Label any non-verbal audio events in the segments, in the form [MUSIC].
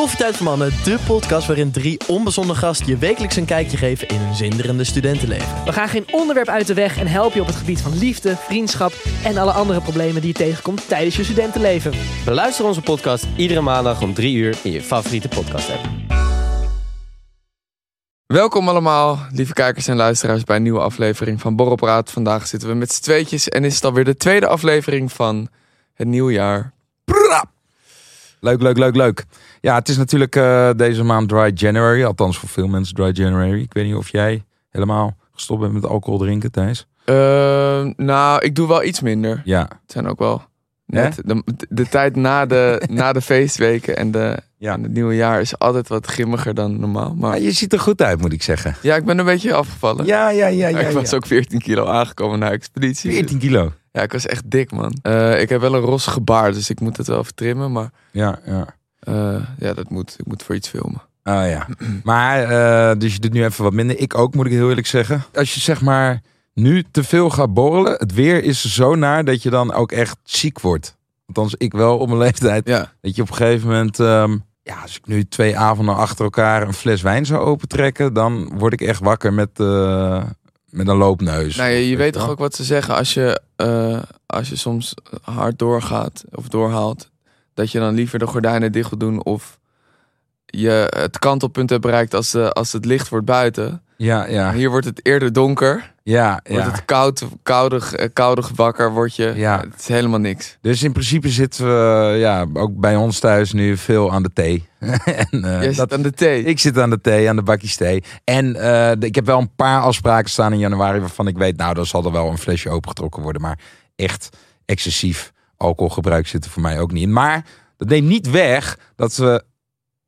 Koffietijd voor Mannen, de podcast waarin drie onbezonnen gasten je wekelijks een kijkje geven in hun zinderende studentenleven. We gaan geen onderwerp uit de weg en helpen je op het gebied van liefde, vriendschap en alle andere problemen die je tegenkomt tijdens je studentenleven. Beluister onze podcast iedere maandag om 3 uur in je favoriete podcast app. Welkom allemaal, lieve kijkers en luisteraars, bij een nieuwe aflevering van Borrelpraat. Vandaag zitten we met z'n tweetjes en is het alweer de tweede aflevering van het nieuwe jaar. Leuk, leuk, leuk, leuk. Ja, het is natuurlijk eh, deze maand Dry January. Althans voor veel mensen Dry January. Ik weet niet of jij helemaal gestopt bent met alcohol drinken, Thijs. Eh, nou, ik doe wel iets minder. Ja. Het zijn ook wel net de, de tijd na de, [LAUGHS] na de feestweken en, de, Ja. en het nieuwe jaar is altijd wat grimmiger dan normaal. Maar Maar je ziet er goed uit, moet ik zeggen. ja, ik ben een beetje afgevallen. Ja, ja, ja, ja. [LAUGHS] ik was ja. ook 14 kilo aangekomen na expeditie. 14 kilo. Ja, ik was echt dik, man. Eh, ik heb wel een rossige baard, dus ik moet het wel even trimmen. Maar Ja, ja. eh, ja, dat moet. Ik moet voor iets filmen. Oh ja. [CLEARS THROAT] Maar, eh, dus je doet nu even wat minder. Ik ook, moet ik heel eerlijk zeggen. Als je zeg maar nu te veel gaat borrelen, het weer is zo naar dat je dan ook echt ziek wordt. Althans, ik wel op mijn leeftijd. Ja, Dat je op een gegeven moment, ehm, ja, als ik nu twee avonden achter elkaar een fles wijn zou opentrekken, dan word ik echt wakker met, eh, met een loopneus. nou, je, je Weet toch ook wat ze zeggen als je, eh, als je soms hard doorgaat of doorhaalt, dat je dan liever de gordijnen dicht wil doen of je het kantelpunt hebt bereikt als, de, als het licht wordt buiten. Ja, ja, Hier wordt het eerder donker, ja, wordt ja. het koud, koudig, eh, koudig wakker, word je. Ja. Het is helemaal niks. Dus in principe zitten we, ja, ook bij ons thuis nu veel aan de thee. [LAUGHS] en, Jij dat- aan de thee. Ik zit aan de thee, aan de bakjes thee. En eh, de- ik heb wel een paar afspraken staan in januari waarvan ik weet, nou, dan zal er wel een flesje opengetrokken worden. Maar echt excessief alcoholgebruik zit er voor mij ook niet in. Maar dat neemt niet weg dat we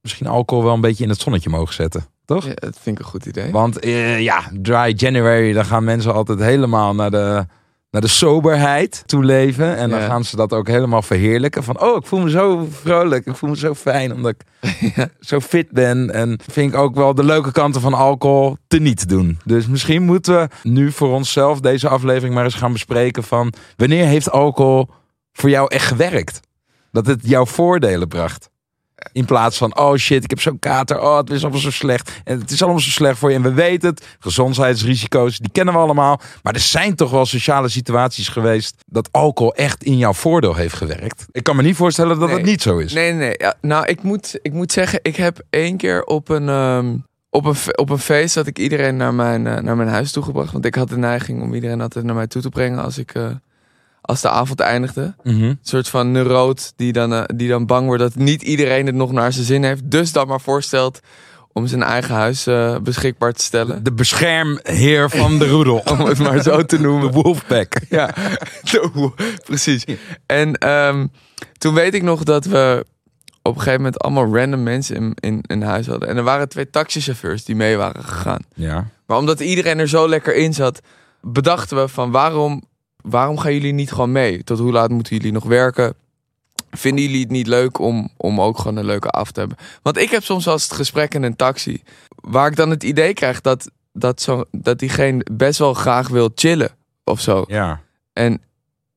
misschien alcohol wel een beetje in het zonnetje mogen zetten. Toch? Ja, dat vind ik een goed idee. Want eh, ja, dry January, dan gaan mensen altijd helemaal naar de, naar de soberheid toe leven. En dan Ja. gaan ze dat ook helemaal verheerlijken. Van, oh, ik voel me zo vrolijk. Ik voel me zo fijn omdat ik [LAUGHS] zo fit ben. En vind ik ook wel de leuke kanten van alcohol te niet doen. Dus misschien moeten we nu voor onszelf deze aflevering maar eens gaan bespreken van... Wanneer heeft alcohol voor jou echt gewerkt? Dat het jouw voordelen bracht. In plaats van, oh shit, ik heb zo'n kater. Oh, het is allemaal zo slecht. En het is allemaal zo slecht voor je. En we weten het. Gezondheidsrisico's, die kennen we allemaal. Maar er zijn toch wel sociale situaties geweest... dat alcohol echt in jouw voordeel heeft gewerkt. Ik kan me niet voorstellen dat Nee. het niet zo is. Nee, nee. Ja, nou, ik moet, ik moet zeggen, ik heb één keer op een, ehm, op een, op een feest dat ik iedereen naar mijn, eh, naar mijn huis toegebracht. Want ik had de neiging om iedereen altijd naar mij toe te brengen als ik. eh, als de avond eindigde. Mhm. Een soort van neuroot die dan, eh, die dan bang wordt dat niet iedereen het nog naar zijn zin heeft. Dus dan maar voorstelt om zijn eigen huis eh, beschikbaar te stellen. De beschermheer van de roedel. [LAUGHS] Om het maar zo te noemen. [LAUGHS] De wolfpack. Ja, precies. En ehm, toen weet ik nog dat we op een gegeven moment allemaal random mensen in, in, in huis hadden. En er waren twee taxichauffeurs die mee waren gegaan. Ja. Maar omdat iedereen er zo lekker in zat, bedachten we van waarom, waarom gaan jullie niet gewoon mee? Tot hoe laat moeten jullie nog werken? Vinden jullie het niet leuk om, om ook gewoon een leuke avond te hebben? Want ik heb soms wel eens het gesprek in een taxi. Waar ik dan het idee krijg dat, dat, zo, dat diegene best wel graag wil chillen of zo. Ja. En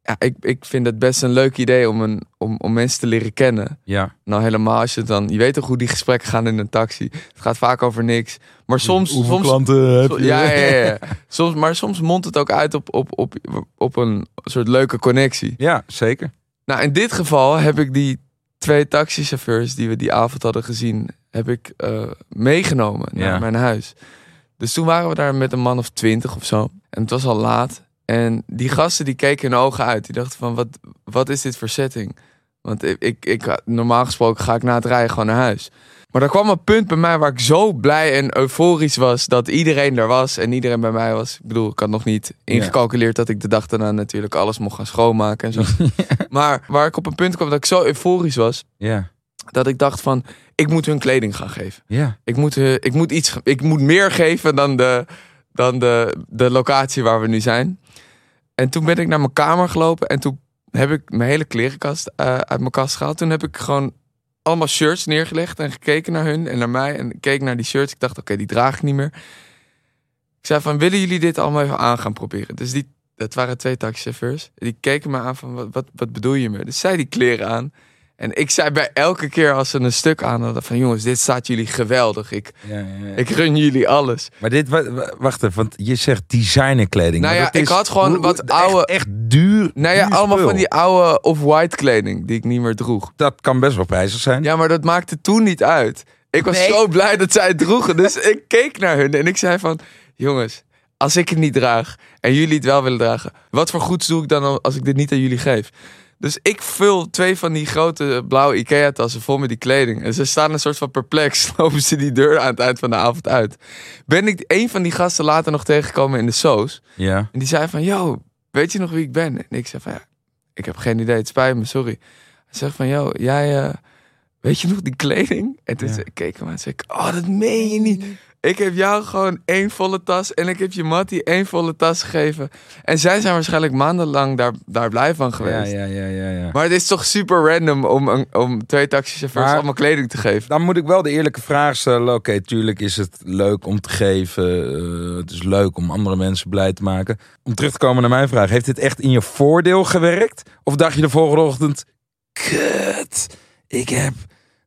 ja, ik, ik vind het best een leuk idee om, een, om, om mensen te leren kennen. Ja. Nou, helemaal als je dan... Je weet toch hoe die gesprekken gaan in een taxi. Het gaat vaak over niks. Maar soms... Hoeveel soms klanten heb je? ja, ja, ja, ja. Soms, maar soms mondt het ook uit op, op, op, op een soort leuke connectie. Ja, zeker. Nou, in dit geval heb ik die twee taxichauffeurs die we die avond hadden gezien, heb ik eh, meegenomen naar mijn huis. Dus toen waren we daar met een man of twintig of zo. En het was al laat. En die gasten die keken hun ogen uit. Die dachten van, wat, wat is dit voor setting? Want ik, ik, ik, normaal gesproken ga ik na het rijden gewoon naar huis. Maar er kwam een punt bij mij waar ik zo blij en euforisch was dat iedereen er was en iedereen bij mij was. Ik bedoel, ik had nog niet ingecalculeerd dat ik de dag daarna natuurlijk alles mocht gaan schoonmaken en zo. [LAUGHS] Maar waar ik op een punt kwam dat ik zo euforisch was, Ja. dat ik dacht van, ik moet hun kleding gaan geven. Ja. Ik moet, eh, ik moet, iets, ik moet meer geven dan, de, dan de, de locatie waar we nu zijn. En toen ben ik naar mijn kamer gelopen en toen heb ik mijn hele klerenkast eh, uit mijn kast gehaald. Toen heb ik gewoon allemaal shirts neergelegd en gekeken naar hun en naar mij. En keek naar die shirts. Ik dacht, oké, die draag ik niet meer. Ik zei van, willen jullie dit allemaal even aan gaan proberen? Dus die, dat waren twee taxichauffeurs. Die keken me aan van, wat, wat, wat bedoel je me? Dus zij die kleren aan. En ik zei bij elke keer als ze een stuk aan hadden van jongens, dit staat jullie geweldig. Ik, Ja, ja, ja. ik run jullie alles. Maar dit, wa- wa- wacht even, want je zegt designerkleding. Nou maar ja, dat ik had gewoon hoe- wat echt- oude- Echt, duur. Nou ja, duur allemaal spul. van die oude off-white kleding die ik niet meer droeg. Dat kan best wel prijzig zijn. Ja, maar dat maakte toen niet uit. Ik was Nee. zo blij dat zij het droegen. Dus ik keek naar hun en ik zei van... Jongens, als ik het niet draag en jullie het wel willen dragen... wat voor goeds doe ik dan als ik dit niet aan jullie geef? Dus ik vul twee van die grote blauwe Ikea-tassen vol met die kleding. En ze staan een soort van perplex. [LAUGHS] Lopen ze die deur aan het eind van de avond uit. Ben ik een van die gasten later nog tegengekomen in de soos. Ja. En die zei van, yo, weet je nog wie ik ben? En ik zei van, ja, ik heb geen idee, het spijt me, sorry. Hij zegt van, yo, jij, eh, weet je nog die kleding? En toen Ja. keek ik hem aan en zei ik, oh, dat meen je niet. Ik heb jou gewoon één volle tas en ik heb je Mattie één volle tas gegeven. En zij zijn waarschijnlijk maandenlang daar, daar blij van Ja, geweest. ja, ja, ja, ja. Maar het is toch super random om, een, om twee taxichauffeurs allemaal kleding te geven. Dan moet ik wel de eerlijke vraag stellen. Oké, tuurlijk is het leuk om te geven. eh, het is leuk om andere mensen blij te maken. Om terug te komen naar mijn vraag. Heeft dit echt in je voordeel gewerkt? Of dacht je de volgende ochtend... Kut, ik heb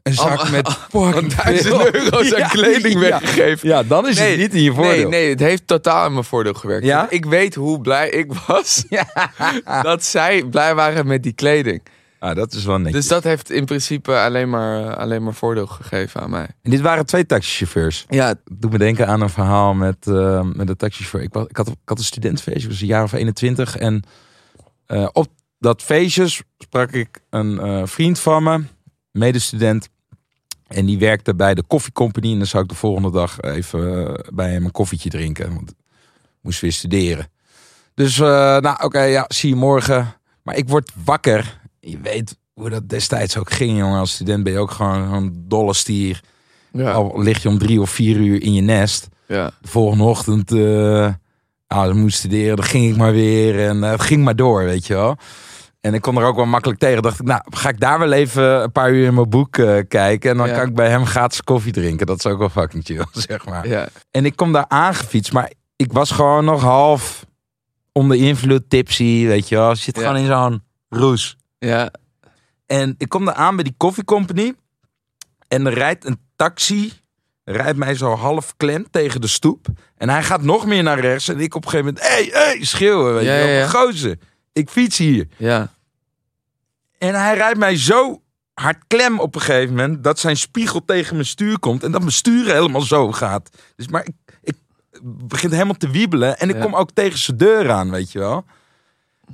een zak met [LAUGHS] fucking Duizend veel." euro's aan [LAUGHS] Ja, kleding weggegeven. Ja, dan is het niet in je voordeel. Nee, nee, het heeft totaal in mijn voordeel gewerkt. Ja? Ik weet hoe blij ik was [LAUGHS] dat zij blij waren met die kleding. Ah, dat is wel netjes. Dus dat heeft in principe alleen maar, alleen maar voordeel gegeven aan mij. En dit waren twee taxichauffeurs. Ja, doe me denken aan een verhaal met, eh met de taxichauffeur. Ik, was, ik, had, ik had een studentenfeestje, ik was een jaar of 21. En eh, op dat feestje sprak ik een eh, vriend van me, medestudent. En die werkte bij de koffiecompany. En dan zou ik de volgende dag even eh, bij hem een koffietje drinken. Want ik moest weer studeren. Dus, eh, nou oké, ja, zie je morgen. Maar ik word wakker. Je weet hoe dat destijds ook ging, jongen. Als student ben je ook gewoon een dolle stier. ja, Al lig je om drie of vier uur in je nest. ja. De volgende ochtend, nou, dan moest studeren, dan ging ik maar weer. En het ging maar door, weet je wel. En ik kon er ook wel makkelijk tegen. Dacht ik, nou, ga ik daar wel even een paar uur in mijn boek eh, kijken. En dan Ja. kan ik bij hem gratis koffie drinken. Dat is ook wel fucking chill, [LAUGHS] zeg maar. ja. En ik kom daar aangefietst, maar ik was gewoon nog half onder invloed, tipsy, weet je wel. Je zit Ja. gewoon in zo'n roes. ja. En ik kom daar aan bij die koffiecompany. En er rijdt een taxi. Rijdt mij zo half klem tegen de stoep. En hij gaat nog meer naar rechts. En ik op een gegeven moment. Hé, hey, hey, schreeuwen. Weet Ja, je wel. ja, ja. Gozer, ik fiets hier. ja. En hij rijdt mij zo hard klem op een gegeven moment. Dat zijn spiegel tegen mijn stuur komt. En dat mijn stuur helemaal zo gaat. Dus maar ik, ik begint helemaal te wiebelen. En ik Ja. kom ook tegen zijn deur aan, weet je wel.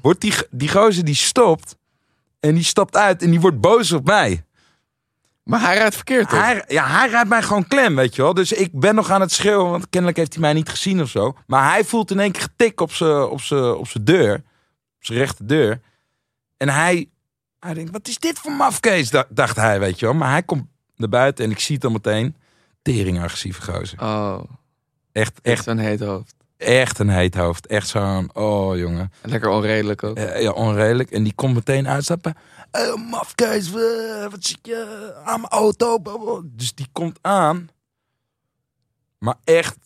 Wordt die, die gozer die stopt. En die stapt uit. En die wordt boos op mij. Maar hij rijdt verkeerd, toch? Hij, ja, hij rijdt mij gewoon klem, weet je wel. Dus ik ben nog aan het schreeuwen, want kennelijk heeft hij mij niet gezien of zo. Maar hij voelt in één keer getik op zijn op op zijn deur. Op zijn rechte deur. En hij, hij denkt, wat is dit voor mafkees? Da- dacht hij, weet je wel. Maar hij komt naar buiten en ik zie het al meteen. Tering agressieve gozer. Oh, Echt, echt zo'n heet hoofd. echt een heet hoofd. Echt zo'n, oh jongen. Lekker onredelijk ook. Eh, ja, onredelijk. En die komt meteen uitstappen. Eh mafkees, eh, wat zit je aan mijn auto? Dus die komt aan. Maar echt,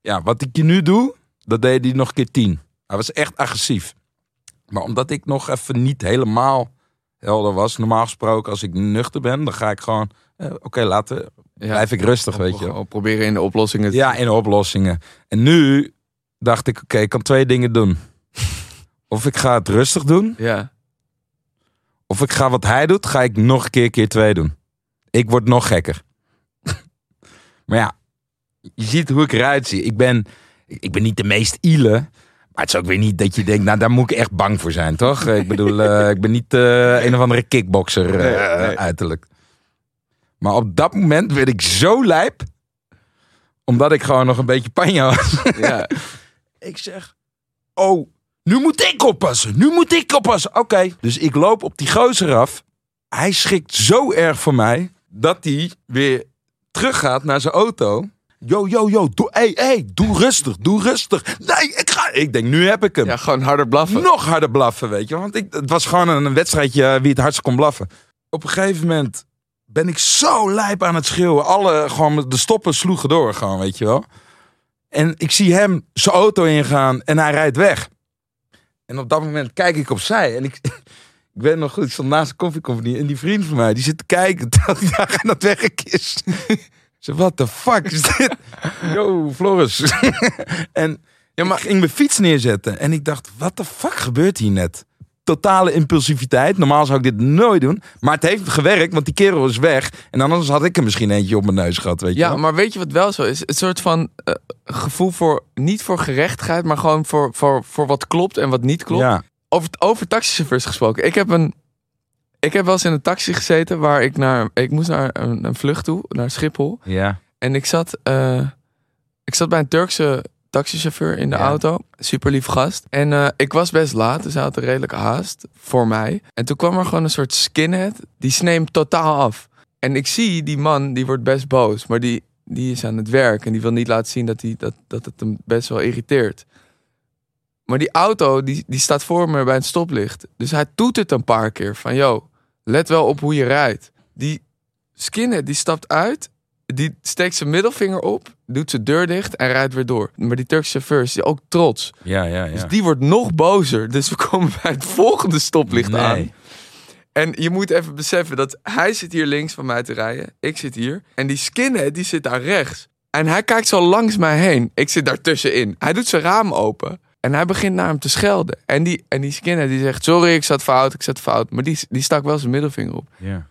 ja, wat ik je nu doe, dat deed hij nog een keer tien. Hij was echt agressief. Maar omdat ik nog even niet helemaal helder was, normaal gesproken, als ik nuchter ben, dan ga ik gewoon, eh, oké, laten, blijf ik rustig, weet je. wel. Proberen in de oplossingen te Ja, in oplossingen. En nu dacht ik, oké, ik kan twee dingen doen. Of ik ga het rustig doen, Ja. of ik ga wat hij doet, ga ik nog een keer keer twee doen. Ik word nog gekker. [LAUGHS] maar ja, je ziet hoe ik eruit zie. Ik ben, ik ben niet de meest ile. Maar het is ook weer niet dat je denkt, nou daar moet ik echt bang voor zijn, toch? ik bedoel, eh, ik ben niet eh, een of andere kickboxer Nee, nee. uiterlijk. Maar op dat moment werd ik zo lijp. Omdat ik gewoon nog een beetje panja was. ja. [LAUGHS] Ik zeg, oh, nu moet ik oppassen. Nu moet ik oppassen. Oké. Dus ik loop op die gozer af. Hij schrikt zo erg voor mij dat hij weer teruggaat naar zijn auto. Yo, yo, yo, doe, hey, hey, doe rustig, doe rustig. Nee, ik. Ik denk, nu heb ik hem. ja, gewoon harder blaffen. Nog harder blaffen, weet je. Want ik, het was gewoon een wedstrijdje wie het hardst kon blaffen. Op een gegeven moment ben ik zo lijp aan het schreeuwen. Alle, gewoon, de stoppen sloegen door, gewoon, weet je wel. En ik zie hem zijn auto ingaan en hij rijdt weg. En op dat moment kijk ik opzij en ik, [LAUGHS] Ik weet nog goed, ik stond naast de koffiecompagnie en die vriend van mij, die zit te kijken [LAUGHS] terwijl ik daar aan het werk is. [LAUGHS] Zo, what the fuck is dit? Yo, Floris. en Ja, maar ik ging mijn fiets neerzetten en ik dacht, what the fuck gebeurt hier net? Totale impulsiviteit. Normaal zou ik dit nooit doen. Maar het heeft gewerkt, want die kerel is weg. En anders had ik er misschien eentje op mijn neus gehad, weet je Ja, wel? maar weet je wat wel zo is? Het soort van eh, gevoel voor, niet voor gerechtigheid, maar gewoon voor, voor, voor wat klopt en wat niet klopt. Ja, Over, over taxichauffeurs gesproken. Ik heb, een, ik heb wel eens in een taxi gezeten waar ik naar, ik moest naar een, een vlucht toe, naar Schiphol. ja. En ik zat, eh, ik zat bij een Turkse taxichauffeur in de Ja. auto. Super lief gast. En eh, ik was best laat, dus hij had een redelijk haast voor mij. En toen kwam er gewoon een soort skinhead. Die sneemt totaal af. En ik zie die man, die wordt best boos. Maar die, die is aan het werk. En die wil niet laten zien dat, die, dat, dat het hem best wel irriteert. Maar die auto, die, die staat voor me bij het stoplicht. Dus hij doet het een paar keer. Van, yo, let wel op hoe je rijdt. Die skinhead, die stapt uit die steekt zijn middelvinger op, doet zijn deur dicht en rijdt weer door. Maar die Turkse chauffeur is ook trots. Ja, ja, ja. Dus die wordt nog bozer. Dus we komen [LAUGHS] bij het volgende stoplicht Nee. aan. En je moet even beseffen dat hij zit hier links van mij te rijden. Ik zit hier. En die skinhead die zit daar rechts. En hij kijkt zo langs mij heen. Ik zit daar tussenin. Hij doet zijn raam open. En hij begint naar hem te schelden. En die, en die skinhead die zegt... Sorry, ik zat fout, ik zat fout. Maar die, die stak wel zijn middelvinger op. Ja.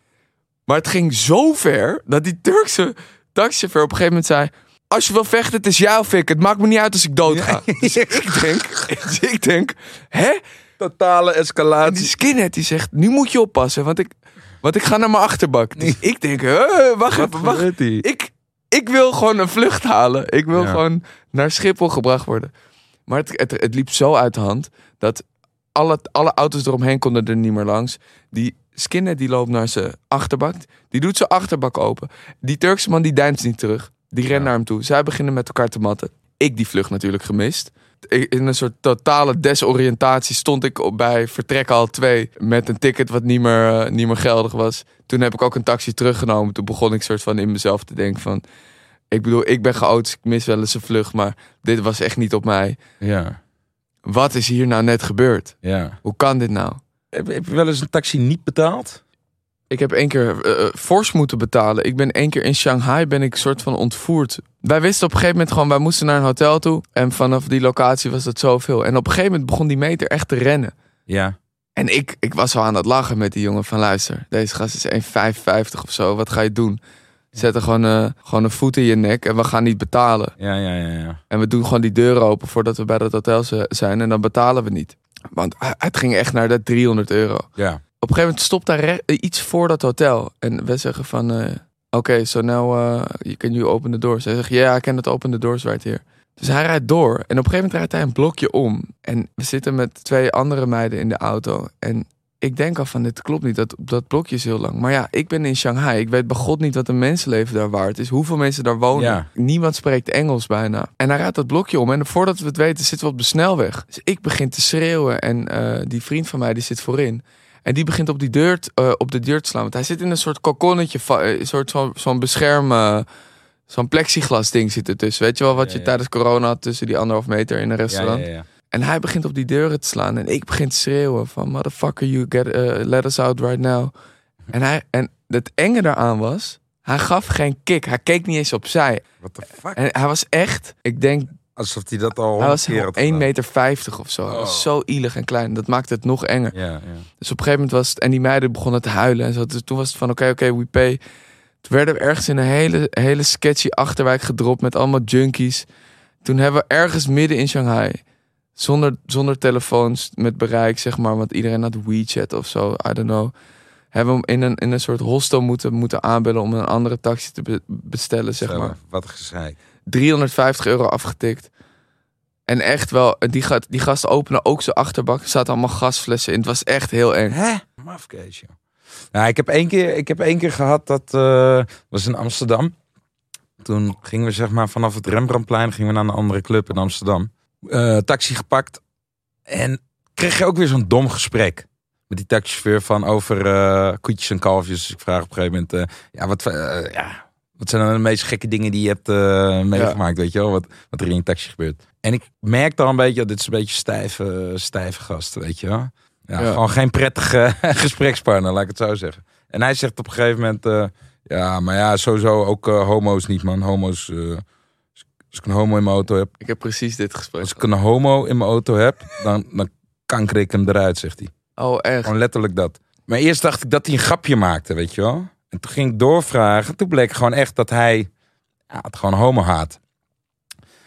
Maar het ging zo ver dat die Turkse taxichauffeur op een gegeven moment zei... Als je wil vechten, het is jou of ik. Het maakt me niet uit als ik dood ga. [LAUGHS] Dus ik denk, dus ik denk, hè? Totale En die escalatie. skinhead die zegt, nu moet je oppassen, want ik, want ik ga naar mijn achterbak. Dus ik denk, huh, wacht Wat even, wacht. Ik, ik wil gewoon een vlucht halen. Ik wil Ja. gewoon naar Schiphol gebracht worden. Maar het, het, het liep zo uit de hand dat alle, alle auto's eromheen konden er niet meer langs. Die skinhead die loopt naar zijn achterbak. Die doet zijn achterbak open. Die Turkse man die deinst niet terug. Die rent Ja. naar hem toe. Zij beginnen met elkaar te matten. Ik die vlucht natuurlijk gemist. In een soort totale desoriëntatie stond ik op bij vertrek al 2 met een ticket wat niet meer, eh, niet meer geldig was. Toen heb ik ook een taxi teruggenomen. Toen begon ik soort van in mezelf te denken van... Ik bedoel, ik ben geout, dus ik mis wel eens een vlucht, maar dit was echt niet op mij. Ja, Wat is hier nou net gebeurd? ja. Hoe kan dit nou? Heb, heb je wel eens een taxi niet betaald? Ik heb één keer eh, fors moeten betalen. Ik ben één keer in Shanghai ben ik soort van ontvoerd. Wij wisten op een gegeven moment gewoon, wij moesten naar een hotel toe. En vanaf die locatie was dat zoveel. En op een gegeven moment begon die meter echt te rennen. Ja. En ik, ik was wel aan het lachen met die jongen van luister. Deze gast is 1,55 of zo. Wat ga je doen? Zet er gewoon, eh, gewoon een voet in je nek en we gaan niet betalen. Ja, ja, ja, ja. En we doen gewoon die deuren open voordat we bij dat hotel zijn. En dan betalen we niet. Want het ging echt naar de 300 euro. Ja. Op een gegeven moment stopt daar iets voor dat hotel. En we zeggen van... eh, Oké, so now uh, you can you open the doors. Hij zegt, ja, yeah, I can open the doors right here. Dus hij rijdt door. En op een gegeven moment rijdt hij een blokje om. En we zitten met twee andere meiden in de auto. En ik denk al van, dit klopt niet. Dat, dat blokje is heel lang. Maar ja, ik ben in Shanghai. Ik weet bij God niet wat een mensenleven daar waard is. Hoeveel mensen daar wonen. Ja. Niemand spreekt Engels bijna. En hij rijdt dat blokje om. En voordat we het weten zitten we op de snelweg. Dus ik begin te schreeuwen. En eh, die vriend van mij die zit voorin. En die begint op, die deur, eh, op de deur te slaan. Want hij zit in een soort kokonnetje. eh, Een soort van zo'n bescherm... Zo'n plexiglas ding zit ertussen. Weet je wel wat Ja, je ja. tijdens corona had tussen die anderhalf meter in een restaurant? ja, ja. En hij begint op die deuren te slaan. En ik begin te schreeuwen van... Motherfucker, you get, eh, let us out right now. En, hij, en het enge daaraan was... Hij gaf geen kick. Hij keek niet eens opzij. What the fuck? En hij was echt... Ik denk, Alsof hij dat al hij was keer had 1,50 gedaan. meter of zo. Oh. zo ielig en klein. Dat maakte het nog enger. Dus op een gegeven moment was het... En die meiden begonnen te huilen. En zo. Dus toen was het van... Oké, oké, we pay. Toen werden we ergens in een hele, hele sketchy achterwijk gedropt... met allemaal junkies. Toen hebben we ergens midden in Shanghai... Zonder, zonder telefoons met bereik, zeg maar. Want iedereen had WeChat of zo. I don't know. Hebben we hem in een, in een soort hostel moeten, moeten aanbellen... om een andere taxi te be- bestellen, zeg maar. Wat gezeik. 350 euro afgetikt. En echt wel, die, gaat, die gasten openen ook zijn achterbak. Er zaten allemaal gasflessen in. Het was echt heel eng. Hè? Mafkees, joh. Nou, ik heb één keer, ik heb één keer gehad dat eh, was in Amsterdam. Toen gingen we zeg maar vanaf het Rembrandtplein gingen we naar een andere club in Amsterdam. Eh, taxi gepakt en kreeg je ook weer zo'n dom gesprek met die taxichauffeur van over eh, koetjes en kalfjes. Ik vraag op een gegeven moment, eh, ja, wat, ja, wat zijn dan de meest gekke dingen die je hebt meegemaakt, weet je wel, wat, wat er in een taxi gebeurt. En ik merkte al een beetje, dit is een beetje stijve, stijve gast, weet je wel. Ja, Ja. Gewoon geen prettige [LAUGHS] gesprekspartner, laat ik het zo zeggen. En hij zegt op een gegeven moment... ja, maar ja, sowieso ook homo's niet, man. Homo's... als ik een homo in mijn auto heb... Ik heb precies dit gesprek. Als ik een homo in mijn auto heb, dan, dan kanker ik hem eruit, zegt hij. Oh, echt? Gewoon letterlijk dat. Maar eerst dacht ik dat hij een grapje maakte, weet je wel. En toen ging ik doorvragen. Toen bleek gewoon echt dat hij ja, het gewoon homo haat.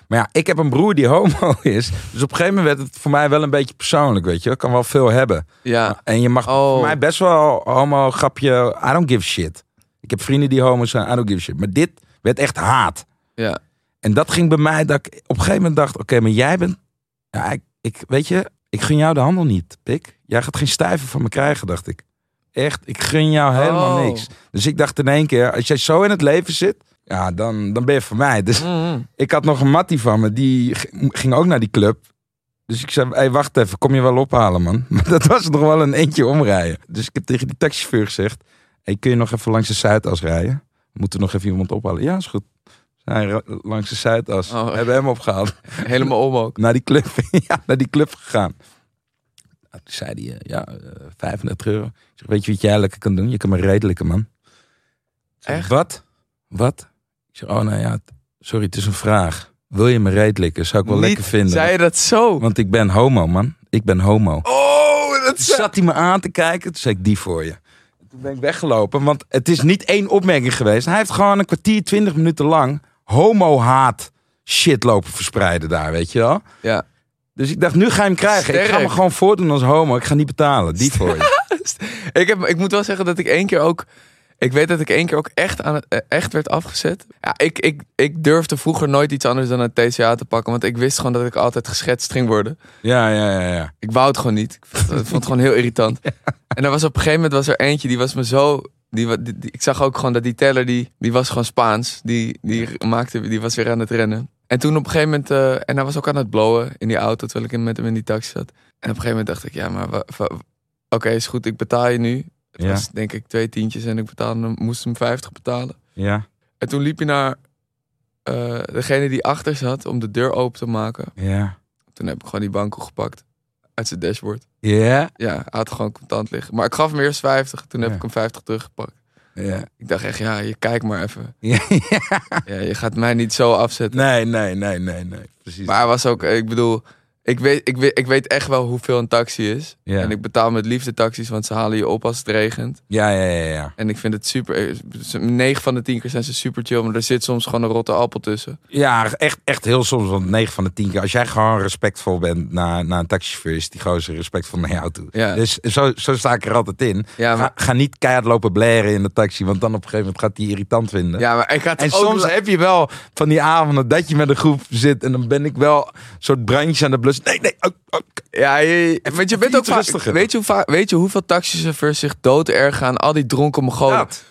Maar ja, ik heb een broer die homo [LAUGHS] is. Dus op een gegeven moment werd het voor mij wel een beetje persoonlijk, weet je. Ik kan wel veel hebben. Ja. En je mag Oh. voor mij best wel homo grapje. I don't give shit. Ik heb vrienden die homo zijn. I don't give shit. Maar dit werd echt haat. Ja. En dat ging bij mij dat ik op een gegeven moment dacht: oké, maar jij bent. Ja, ik, ik, weet je, ik gun jou de handel niet, pik. Jij gaat geen stuiver van me krijgen, dacht ik. Echt, ik gun jou helemaal Oh. niks. Dus ik dacht in één keer: als jij zo in het leven zit, ja, dan, dan ben je voor mij. Dus Mhm. ik had nog een mattie van me, die ging ook naar die club. Dus ik zei, hey, wacht even, kom je wel ophalen, man? [LAUGHS] Maar dat was nog wel een eentje omrijden. Dus ik heb tegen die taxichauffeur gezegd, hey, kun je nog even langs de Zuidas rijden? We moeten nog even iemand ophalen. Ja, is goed. Langs de Zuidas. Oh. Hebben hem opgehaald. [LAUGHS] Helemaal om ook. Naar die club, [LAUGHS] ja, naar die club gegaan. Nou, Toen zei hij, eh, ja, eh, 35 euro. Ik zeg, weet je wat jij lekker kan doen? Je kan me redelijke, man. Zeg, Echt? Wat? Wat? Ik zeg, oh nou ja, sorry, het is een vraag. Wil je me redelijken? Zou ik wel Niet- lekker vinden. Zei je dat zo? Want ik ben homo, man. Ik ben homo. Oh, dat Toen zat hij me aan te kijken. Toen zei ik, die voor je. Toen ben ik weggelopen. Want het is niet één opmerking geweest. Hij heeft gewoon een kwartier, twintig minuten lang homo-haat shit lopen verspreiden daar, weet je wel. Ja. Dus ik dacht, nu ga je hem krijgen. Ik ga me gewoon voordoen als homo. Ik ga niet betalen. Die voor je. [LAUGHS] Ik, heb, ik moet wel zeggen dat ik één keer ook. Ik weet dat ik één keer ook echt, aan het, eh, echt werd afgezet. Ja, ik, ik, ik durfde vroeger nooit iets anders dan een TCA te pakken. Want ik wist gewoon dat ik altijd geschetst ging worden. Ja, ja, ja, ja. Ik wou het gewoon niet. Ik vond, het- vond het gewoon heel irritant. [LAUGHS] En er was op een gegeven moment was er eentje die was me zo. Die, wa- die- die- ik zag ook gewoon dat die teller die, die was gewoon Spaans. Die, die, maakte, die was weer aan het rennen. En toen op een gegeven moment. eh, en hij was ook aan het blowen in die auto terwijl ik met hem in die taxi zat. En op een gegeven moment dacht ik, ja, maar oké, is goed, ik betaal je nu. Het Ja. was denk ik twee tientjes en ik betaalde moest hem 50 betalen. Ja, En toen liep hij naar eh, degene die achter zat om de deur open te maken. ja. Toen heb ik gewoon die banko gepakt uit zijn dashboard. Ja, Ja, hij had gewoon contant liggen. Maar ik gaf hem eerst 50. Toen heb Ja. ik hem 50 teruggepakt. ja. Ik dacht echt, ja, je kijkt maar even. [LAUGHS] ja. Ja, je gaat mij niet zo afzetten. Nee, nee, nee, nee, nee. Precies. Maar hij was ook, ik bedoel, ik weet, ik, weet, ik weet echt wel hoeveel een taxi is. Ja. En ik betaal met liefde taxis, want ze halen je op als het regent. Ja, ja, ja, ja. En ik vind het super. 9 van de 10 keer zijn ze super chill, maar er zit soms gewoon een rotte appel tussen. Ja, echt, echt heel soms. Want 9 van de 10 keer. Als jij gewoon respectvol bent naar, naar een taxichauffeur, is die gozer respectvol naar jou toe. Ja. Dus zo, zo sta ik er altijd in. Ja, maar, Ga, ga niet keihard lopen blaren in de taxi, want dan op een gegeven moment gaat die irritant vinden. ja, maar ik had En soms heb je wel van die avonden dat je met een groep zit en dan ben ik wel een soort brandje aan de blus. Nee, nee. oh, oh. Ja, je, je- want je bent ook vaak, weet, je hoe vaak, weet je hoeveel taxichauffeurs zich dood erg aan al die dronken Mongolen? Dat.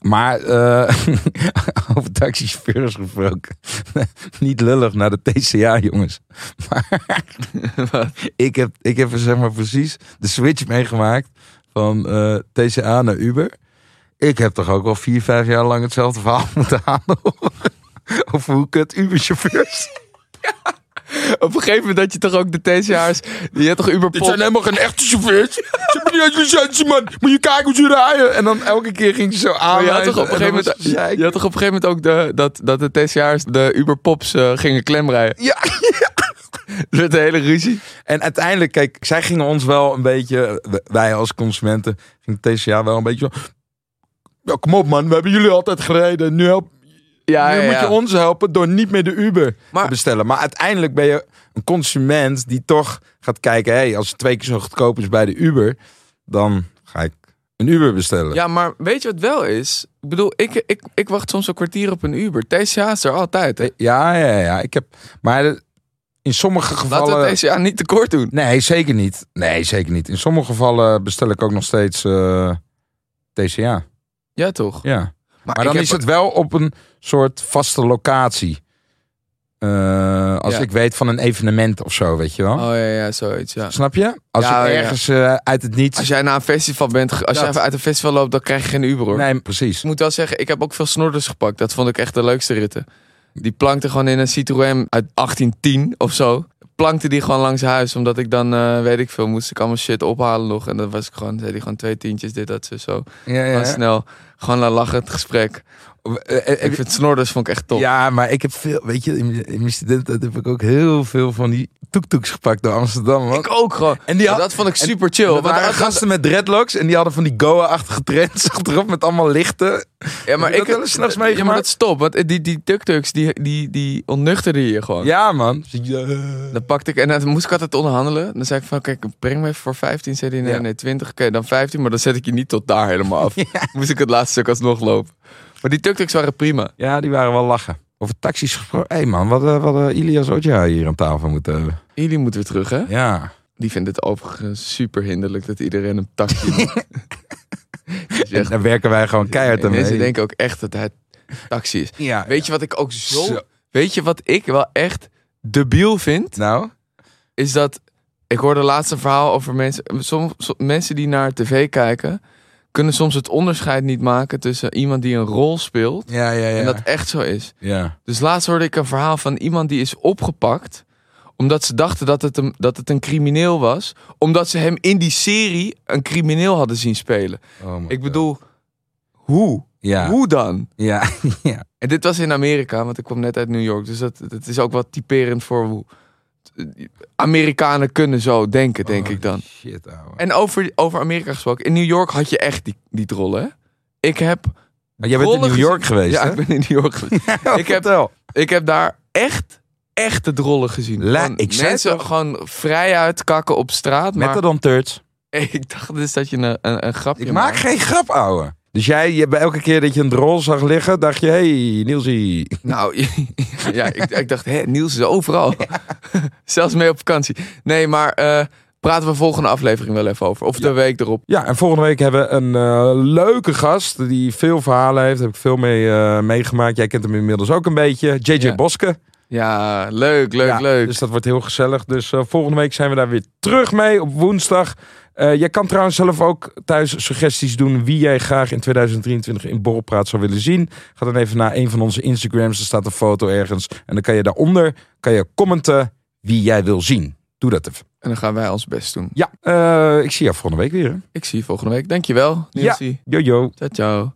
Maar eh, [LAUGHS] over taxichauffeurs gesproken. [LAUGHS] Niet lullig naar de TCA, jongens. [LAUGHS] Maar ik, heb, ik heb er zeg maar precies de switch meegemaakt van eh, TCA naar Uber. Ik heb toch ook wel vier, vijf jaar lang hetzelfde verhaal moeten aanhoren. Over hoe kut Uber-chauffeurs. Op een gegeven moment had je toch ook de TCA's. Die had toch Uber Dit zijn helemaal geen echte chauffeurs. Ze hebben niet eens licentie, man. Moet je kijken hoe ze rijden. En dan elke keer ging ze zo aan. Je had toch op een gegeven moment, je had toch op een gegeven moment ook de, dat, dat de TCA's de Uber Pops eh, gingen klemrijden. Ja, Er werd een hele ruzie. En uiteindelijk, kijk, zij gingen ons wel een beetje, wij als consumenten, ging TCA wel een beetje zo. Ja, kom op man, we hebben jullie altijd gereden. Nu, help, Ja, nu ja, moet ja. je ons helpen door niet meer de Uber Maar- te bestellen. Maar uiteindelijk ben je een consument die toch gaat kijken, hey, als het twee keer zo goedkoop is bij de Uber, dan ga ik een Uber bestellen. Ja, maar weet je wat wel is? Ik bedoel, ik, ik, ik wacht soms een kwartier op een Uber. TCA is er altijd. Hè? Ja, ja, ja. Ik heb, maar in sommige gevallen. Laten we TCA niet tekort doen. Nee, zeker niet. Nee, zeker niet. In sommige gevallen bestel ik ook nog steeds eh, TCA. Ja, toch? Ja. Maar dan heb- is het wel op een soort vaste locatie. Eh, als Ja. ik weet van een evenement of zo, weet je wel. Oh ja, ja, zoiets. Ja. Snap je? Als Ja, je ja. ergens eh, uit het niets... Als jij naar een festival bent, als Dat. jij uit een festival loopt, dan krijg je geen Uber hoor. Nee, precies. Ik moet wel zeggen, ik heb ook veel snorders gepakt. Dat vond ik echt de leukste ritten. Die plankte gewoon in een Citroën uit 1810 of zo. plankte die gewoon langs huis. Omdat ik dan, eh, weet ik veel, moest ik allemaal shit ophalen nog. En dan was ik gewoon, zei hij gewoon twee tientjes, dit, dat, zo, zo. Ja, Gewoon snel. Gewoon laat lachen, het gesprek. Eh, Ik vind snorders vond ik echt top. Ja, maar ik heb veel, weet je, in, in mijn studenten heb ik ook heel veel van die toektoeks gepakt door Amsterdam. Man. Ik ook gewoon. En die had, dat vond ik en- super chill. er Want waren gasten met dreadlocks en die hadden van die Goa-achtige trends [LAUGHS] achterop met allemaal lichten. ja, maar Heb ik dat wel eens 's nachts Ja, maar meegemaakt? dat stop. Want die, die tuk-tuks, die, die, die ontnuchterden je gewoon. Ja, man. Eh, Dan pakte ik, en dan moest ik altijd onderhandelen. Dan zei ik van, kijk, breng me even voor 15. Zei hij, nee, Ja. nee, 20. Oké, dan 15. Maar dan zet ik je niet tot daar helemaal af. [LAUGHS] Moest ik het laatste stuk alsnog lopen. Maar die tuk-tuks waren prima. Ja, die waren wel lachen. Over taxis gesproken. Hé man, wat, uh, wat uh, Ilias Oja hier aan tafel moeten hebben. Jullie moeten weer terug, hè? Ja. Die vindt het overigens super hinderlijk dat iedereen een taxi moet. [LAUGHS] Zegt- daar werken wij gewoon keihard aan Mensen mee. denken ook echt dat hij taxi is. ja. Weet je wat ik ook zo... Zo. Weet je wat ik wel echt debiel vind? Nou? is dat ik hoorde laatst een verhaal over mensen. Som, som- mensen die naar tv kijken, kunnen soms het onderscheid niet maken tussen iemand die een rol speelt Ja, ja, ja. en dat echt zo is. ja. Dus laatst hoorde ik een verhaal van iemand die is opgepakt omdat ze dachten dat het, een, dat het een crimineel was, omdat ze hem in die serie een crimineel hadden zien spelen. Oh Ik God. bedoel, hoe? Ja. Hoe dan? Ja. [LAUGHS] ja. En dit was in Amerika, want ik kwam net uit New York. Dus dat, dat is ook wat typerend voor hoe Amerikanen kunnen zo denken, denk Oh, ik dan. Shit, ouwe. En over, over Amerika gesproken. In New York had je echt die, die trollen. hè? Ik heb. Maar jij bent in New York gezien- geweest, Ja, hè? ik ben in New York geweest. [LAUGHS] ik, heb, ik heb daar echt, echte drollen gezien. La- Gewoon ik zei mensen gewoon vrij uitkakken op straat. Met Maar dan turds. [LAUGHS] ik dacht dus dat je een, een, een grapje Ik maak geen grap, ouwe. Dus jij, je, bij elke keer dat je een drol zag liggen, dacht je, hey, Nielsie. Nou, [LAUGHS] ja, ik, ik dacht, hè, Niels is overal. [LAUGHS] Zelfs mee op vakantie. Nee, maar eh, praten we volgende aflevering wel even over. Of de week erop. Ja, en volgende week hebben we een eh, leuke gast die veel verhalen heeft. Daar heb ik veel mee eh, meegemaakt. Jij kent hem inmiddels ook een beetje. JJ Ja. Boske. Ja, leuk, leuk, Ja, leuk. Dus dat wordt heel gezellig. Dus volgende week zijn we daar weer terug mee op woensdag. Jij kan trouwens zelf ook thuis suggesties doen wie jij graag in 2023 in Borrelpraat zou willen zien. Ga dan even naar een van onze Instagrams. Er staat een foto ergens. En dan kan je daaronder kan je commenten wie jij wil zien. Doe dat even. En dan gaan wij ons best doen. Ja, eh, ik zie jou volgende week weer. Hè? Ik zie je volgende week. Dankjewel, Nielsie. Yo, yo. Ciao, ciao.